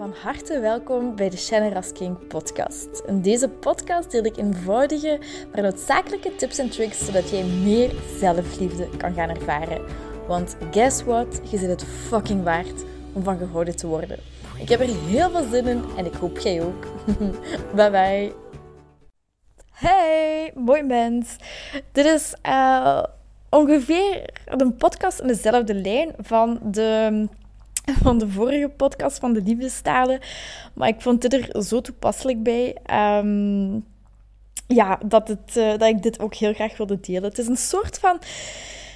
van harte welkom bij de Shannon King podcast. In deze podcast deel ik eenvoudige, maar noodzakelijke tips en tricks zodat jij meer zelfliefde kan gaan ervaren. Want guess what? Je zit het fucking waard om van gehouden te worden. Ik heb er heel veel zin in en ik hoop jij ook. bye bye. Hey, mooi mens. Dit is uh, ongeveer een podcast in dezelfde lijn van de van de vorige podcast van de liefdestalen. Maar ik vond dit er zo toepasselijk bij. Ehm, ja, dat, het, uh, dat ik dit ook heel graag wilde delen. Het is een soort van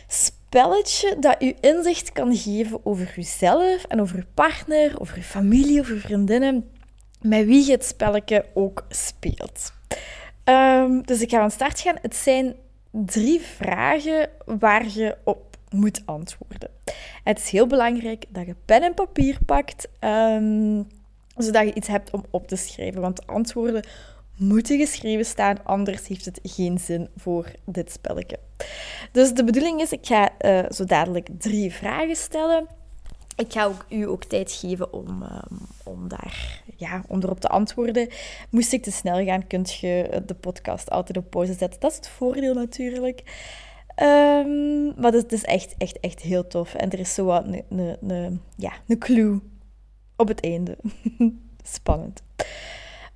spelletje dat u inzicht kan geven over uzelf en over uw partner, over uw familie, over vriendinnen, met wie je het spelletje ook speelt. Um, dus ik ga van start gaan. Het zijn drie vragen waar je op moet antwoorden. Het is heel belangrijk dat je pen en papier pakt, ehm, zodat je iets hebt om op te schrijven. Want antwoorden moeten geschreven staan, anders heeft het geen zin voor dit spelletje. Dus de bedoeling is, ik ga uh, zo dadelijk drie vragen stellen. Ik ga ook, u ook tijd geven om, um, om, daar, ja, om erop te antwoorden. Moest ik te snel gaan, kunt je de podcast altijd op pauze zetten. Dat is het voordeel natuurlijk. Um, maar het is echt, echt, echt heel tof. En er is zo wat een, ja, een clue op het einde. Spannend.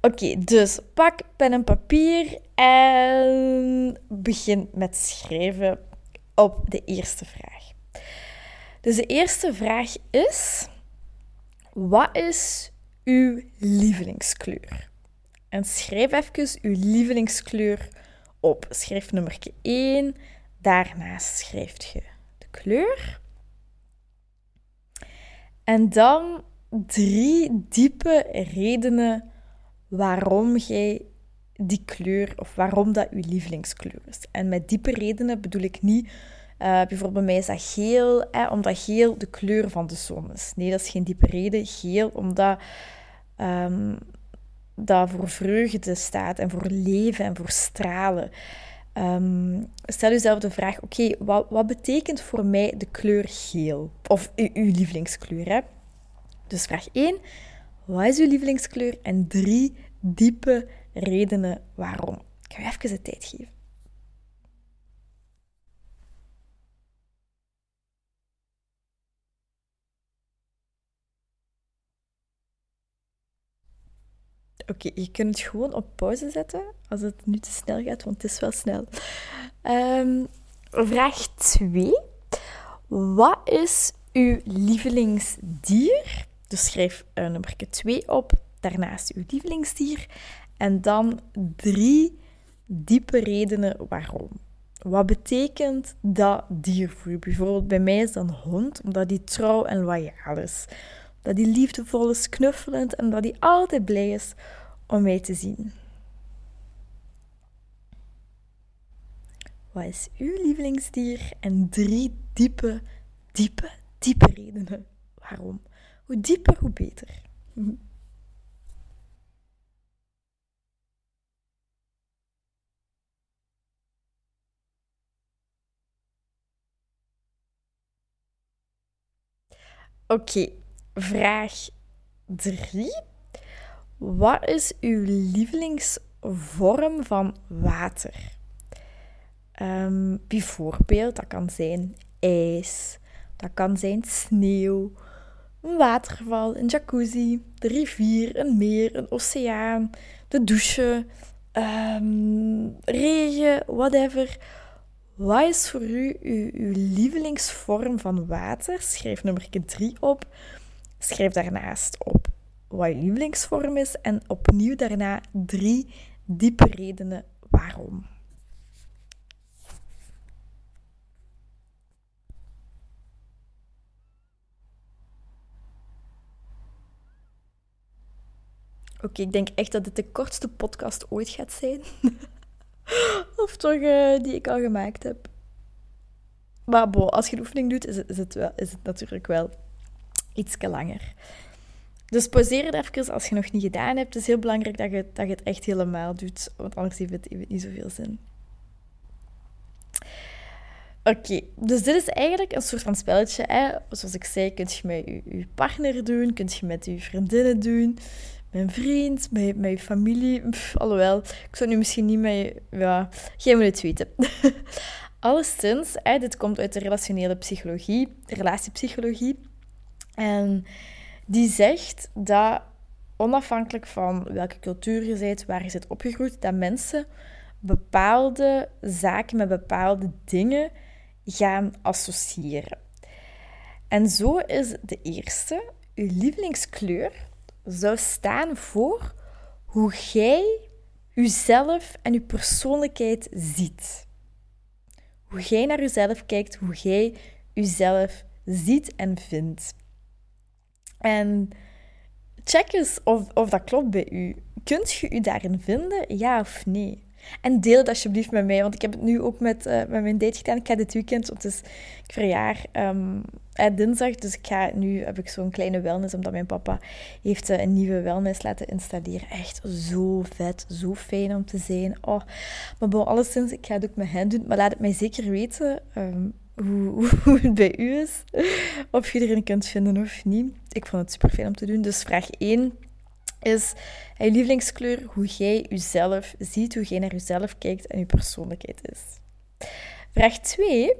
Oké, dus pak pen en papier en begin met schrijven op de eerste vraag. Dus de eerste vraag is: wat is uw lievelingskleur? En schrijf even uw lievelingskleur op. Schrijf nummer 1, Daarnaast schrijf je de kleur. En dan drie diepe redenen waarom jij die kleur of waarom dat je lievelingskleur is. En met diepe redenen bedoel ik niet, uh, bijvoorbeeld bij mij is dat geel, omdat geel de kleur van de zon is. Nee, dat is geen diepe reden. Geel omdat um, dat voor vreugde staat en voor leven en voor stralen. Um, stel jezelf de vraag: oké, wat, wat, betekent voor mij de kleur geel? Of uw, lievelingskleur, hè? Dus vraag 1: wat is uw lievelingskleur? En drie diepe redenen waarom. Ik ga je even de tijd geven. Oké, je kunt het gewoon op pauze zetten als het nu te snel gaat, want het is wel snel. Um, vraag 2. Wat is uw lievelingsdier? Dus schrijf uh, nummer 2 op, daarnaast uw lievelingsdier. En dan drie diepe redenen waarom. Wat betekent dat dier voor u? Bijvoorbeeld bij mij is dat een hond, omdat die trouw en loyaal is. Dat die liefdevol is, knuffelend en dat die altijd blij is om mij te zien. Wat is uw lievelingsdier? En drie diepe, diepe, diepe redenen waarom. Hoe dieper, hoe beter. Oké, vraag 3. Wat is uw lievelingsvorm van water? Um, bijvoorbeeld, dat kan zijn ijs, dat kan zijn sneeuw, een waterval, een jacuzzi, de rivier, een meer, een oceaan, de douche, um, regen, whatever. Wat is voor u uw, uw lievelingsvorm van water? Schrijf nummer 3 op. Schrijf daarnaast op wat je lievelingsvorm is en opnieuw daarna drie diepe redenen waarom. Oké, ik denk echt dat dit de kortste podcast ooit gaat zijn. of toch uh, die ik al gemaakt heb. Maar bo, als je de oefening doet, is het, is het, is het natuurlijk wel iets langer. Dus pauzeer het even als je nog niet gedaan hebt. Het is heel belangrijk dat je, dat je het echt helemaal doet, want anders heeft het, niet zoveel zin. Oké, dus dit is eigenlijk een soort van spelletje. Hè? Zoals ik zei, kun je met je, partner doen, kun je met je vriendinnen doen, met een vriend, met, je familie. Pff, alhoewel, ik zou nu misschien niet met Ja, jij moet het weten. Alleszins, hè, dit komt uit de relationele psychologie, relatiepsychologie. En die zegt dat onafhankelijk van welke cultuur je bent, waar je zit opgegroeid, dat mensen bepaalde zaken met bepaalde dingen gaan associëren. En zo is de eerste, uw lievelingskleur, zou staan voor hoe jij jezelf en je persoonlijkheid ziet. Hoe jij naar jezelf kijkt, hoe jij jezelf ziet en vindt. En check eens of, of dat klopt bij u. Kunt je u daarin vinden, ja of nee? En deel het alsjeblieft met mij, want ik heb het nu ook met, uh, met mijn date gedaan. Ik ga dit weekend, want het is ik verjaar um, dinsdag, dus ik ga, nu heb ik zo'n kleine wellness, omdat mijn papa heeft uh, een nieuwe wellness laten installeren. Echt zo vet, zo fijn om te zijn. Oh, maar bon, alleszins, ik ga het ook met hen doen, maar laat het mij zeker weten... Um, hoe, hoe, het bij u is. Of je erin kunt vinden of niet. Ik vond het super fijn om te doen. Dus vraag 1 is je lievelingskleur hoe jij jezelf ziet, hoe jij naar jezelf kijkt en je persoonlijkheid is. Vraag 2.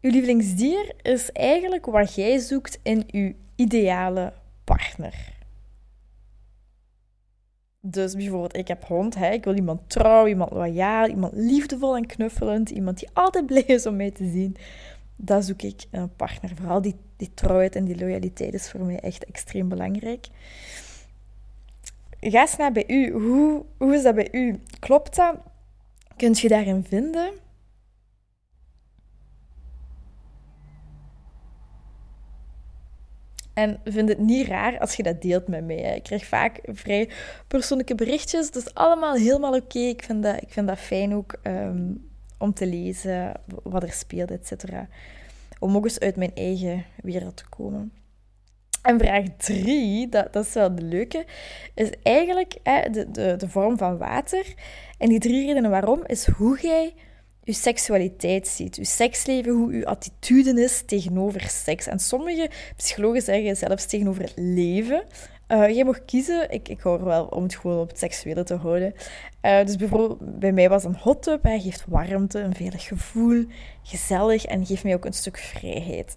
Uw lievelingsdier is eigenlijk wat jij zoekt in uw ideale partner. Dus bijvoorbeeld, ik heb hond, hè. ik wil iemand trouw, iemand loyaal, iemand liefdevol en knuffelend, iemand die altijd blij is om mij te zien. Dat zoek ik een partner. Vooral die, die trouwheid en die loyaliteit is voor mij echt extreem belangrijk. Ga eens naar bij u. Hoe, hoe is dat bij u? Klopt dat? Kunt je daarin vinden? En vind het niet raar als je dat deelt met mij. Ik krijg vaak vrij persoonlijke berichtjes. Dus allemaal helemaal oké. Ik, vind dat, ik vind dat fijn ook um, om te lezen wat er speelt, et cetera. Om ook eens uit mijn eigen wereld te komen. En vraag drie, dat, dat is wel de leuke, is eigenlijk hè, de, de, de vorm van water. En die drie redenen waarom is hoe jij je seksualiteit ziet, je seksleven, hoe je attitude is tegenover seks. En sommige psychologen zeggen zelfs tegenover het leven. Uh, jij mag kiezen. Ik, ik hou er wel om het gewoon op het seksuele te houden. Uh, dus bijvoorbeeld, bij mij was een hot tub. Hij geeft warmte, een veilig gevoel, gezellig en geeft mij ook een stuk vrijheid.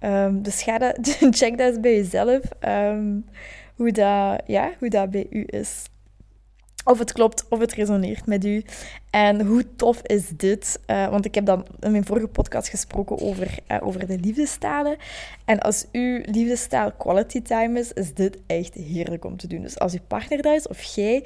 Um, dus ga check dat eens bij jezelf, um, hoe, dat, ja, hoe dat bij u is. Of het klopt, of het resoneert met u. En hoe tof is dit? Uh, want ik heb dan in mijn vorige podcast gesproken over, uh, over de liefdestalen. En als uw liefdestaal quality time is, is dit echt heerlijk om te doen. Dus als uw partner daar is, of jij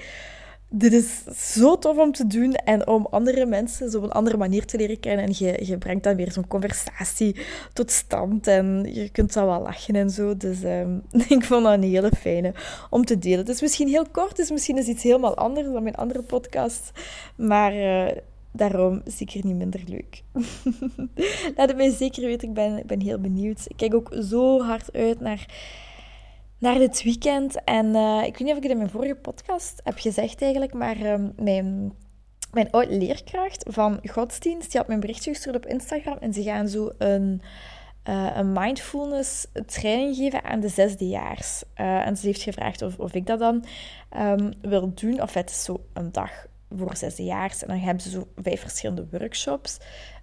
dit is zo tof om te doen en om andere mensen op een andere manier te leren kennen. En je, je brengt dan weer zo'n conversatie tot stand en je kunt dan wel lachen en zo. Dus um, ik vond dat een hele fijne om te delen. Het is misschien heel kort, dus misschien is iets helemaal anders dan mijn andere podcast. Maar uh, daarom zeker niet minder leuk. Laat het mij zeker weten, ik ben, ik ben heel benieuwd. Ik kijk ook zo hard uit naar naar dit weekend. En uh, ik weet niet of ik het in mijn vorige podcast heb gezegd eigenlijk, maar uh, mijn, mijn leerkracht van godsdienst, die had mijn berichtje gestuurd op Instagram en ze gaan zo een, uh, een mindfulness training geven aan de zesdejaars. Uh, en ze heeft gevraagd of, of ik dat dan um, wil doen. Of het is zo een dag voor zesdejaars. En dan hebben ze zo vijf verschillende workshops.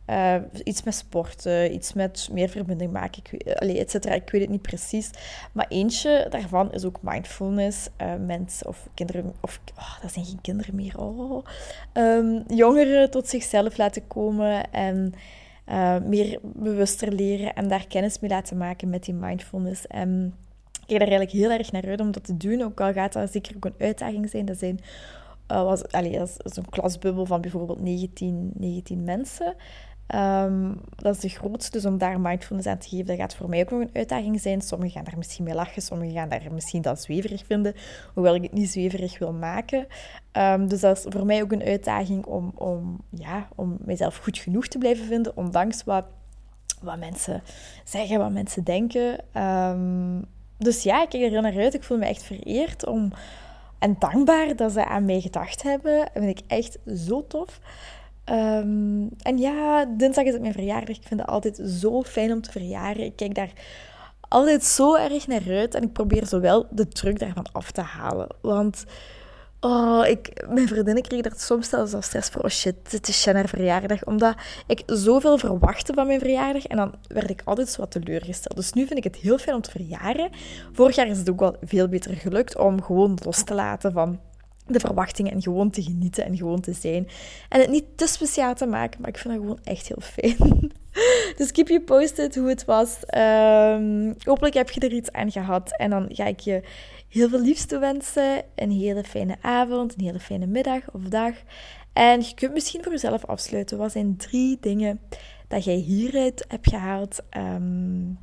Uh, iets met sporten, iets met meer verbinding maken, ik, et cetera. Ik weet het niet precies. Maar eentje daarvan is ook mindfulness. Uh, mensen of kinderen, of oh, dat zijn geen kinderen meer, oh. Um, jongeren tot zichzelf laten komen en uh, meer bewuster leren en daar kennis mee laten maken met die mindfulness. En ik kijk er eigenlijk heel erg naar uit om dat te doen, ook al gaat dat zeker ook een uitdaging zijn. Dat zijn was, allee, een klasbubbel van bijvoorbeeld 19, 19 mensen. Um, dat is de grootste, dus om daar mindfulness aan te geven, dat gaat voor mij ook nog een uitdaging zijn. Sommigen gaan daar misschien mee lachen, sommigen gaan daar misschien dat zweverig vinden, hoewel ik het niet zweverig wil maken. Um, dus dat is voor mij ook een uitdaging om, om, ja, om mezelf goed genoeg te blijven vinden, ondanks wat, wat mensen zeggen, wat mensen denken. Um, dus ja, ik kijk er heel naar uit. Ik voel me echt vereerd om, en dankbaar dat ze aan mij gedacht hebben. Dat vind ik echt zo tof. Ehm, en ja, dinsdag is het mijn verjaardag. Ik vind het altijd zo fijn om te verjaren. Ik kijk daar altijd zo erg naar uit. En ik probeer zowel de druk daarvan af te halen. Want oh, ik, mijn vriendinnen kregen er soms zelfs al stress voor. Oh shit, het is Shanna's verjaardag. Omdat ik zoveel verwachtte van mijn verjaardag. En dan werd ik altijd zo wat teleurgesteld. Dus nu vind ik het heel fijn om te verjaren. Vorig jaar is het ook wel veel beter gelukt om gewoon los te laten van de verwachtingen en gewoon te genieten en gewoon te zijn. En het niet te speciaal te maken, maar ik vind dat gewoon echt heel fijn. dus keep je posted hoe het was. Um, hopelijk heb je er iets aan gehad. En dan ga ik je heel veel liefste wensen. Een hele fijne avond, een hele fijne middag of dag. En je kunt misschien voor jezelf afsluiten. Wat zijn drie dingen dat jij hieruit hebt gehaald? Um,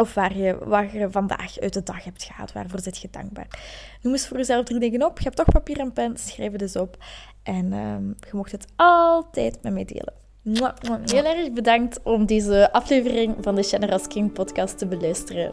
of waar je, vandaag uit de dag hebt gehad. Waarvoor zit je dankbaar? Noem eens voor jezelf drie dingen op. Je hebt toch papier en pen. Schrijf het eens op. En um, je mocht het altijd met mij delen. Heel erg bedankt om deze aflevering van de Generous King podcast te beluisteren.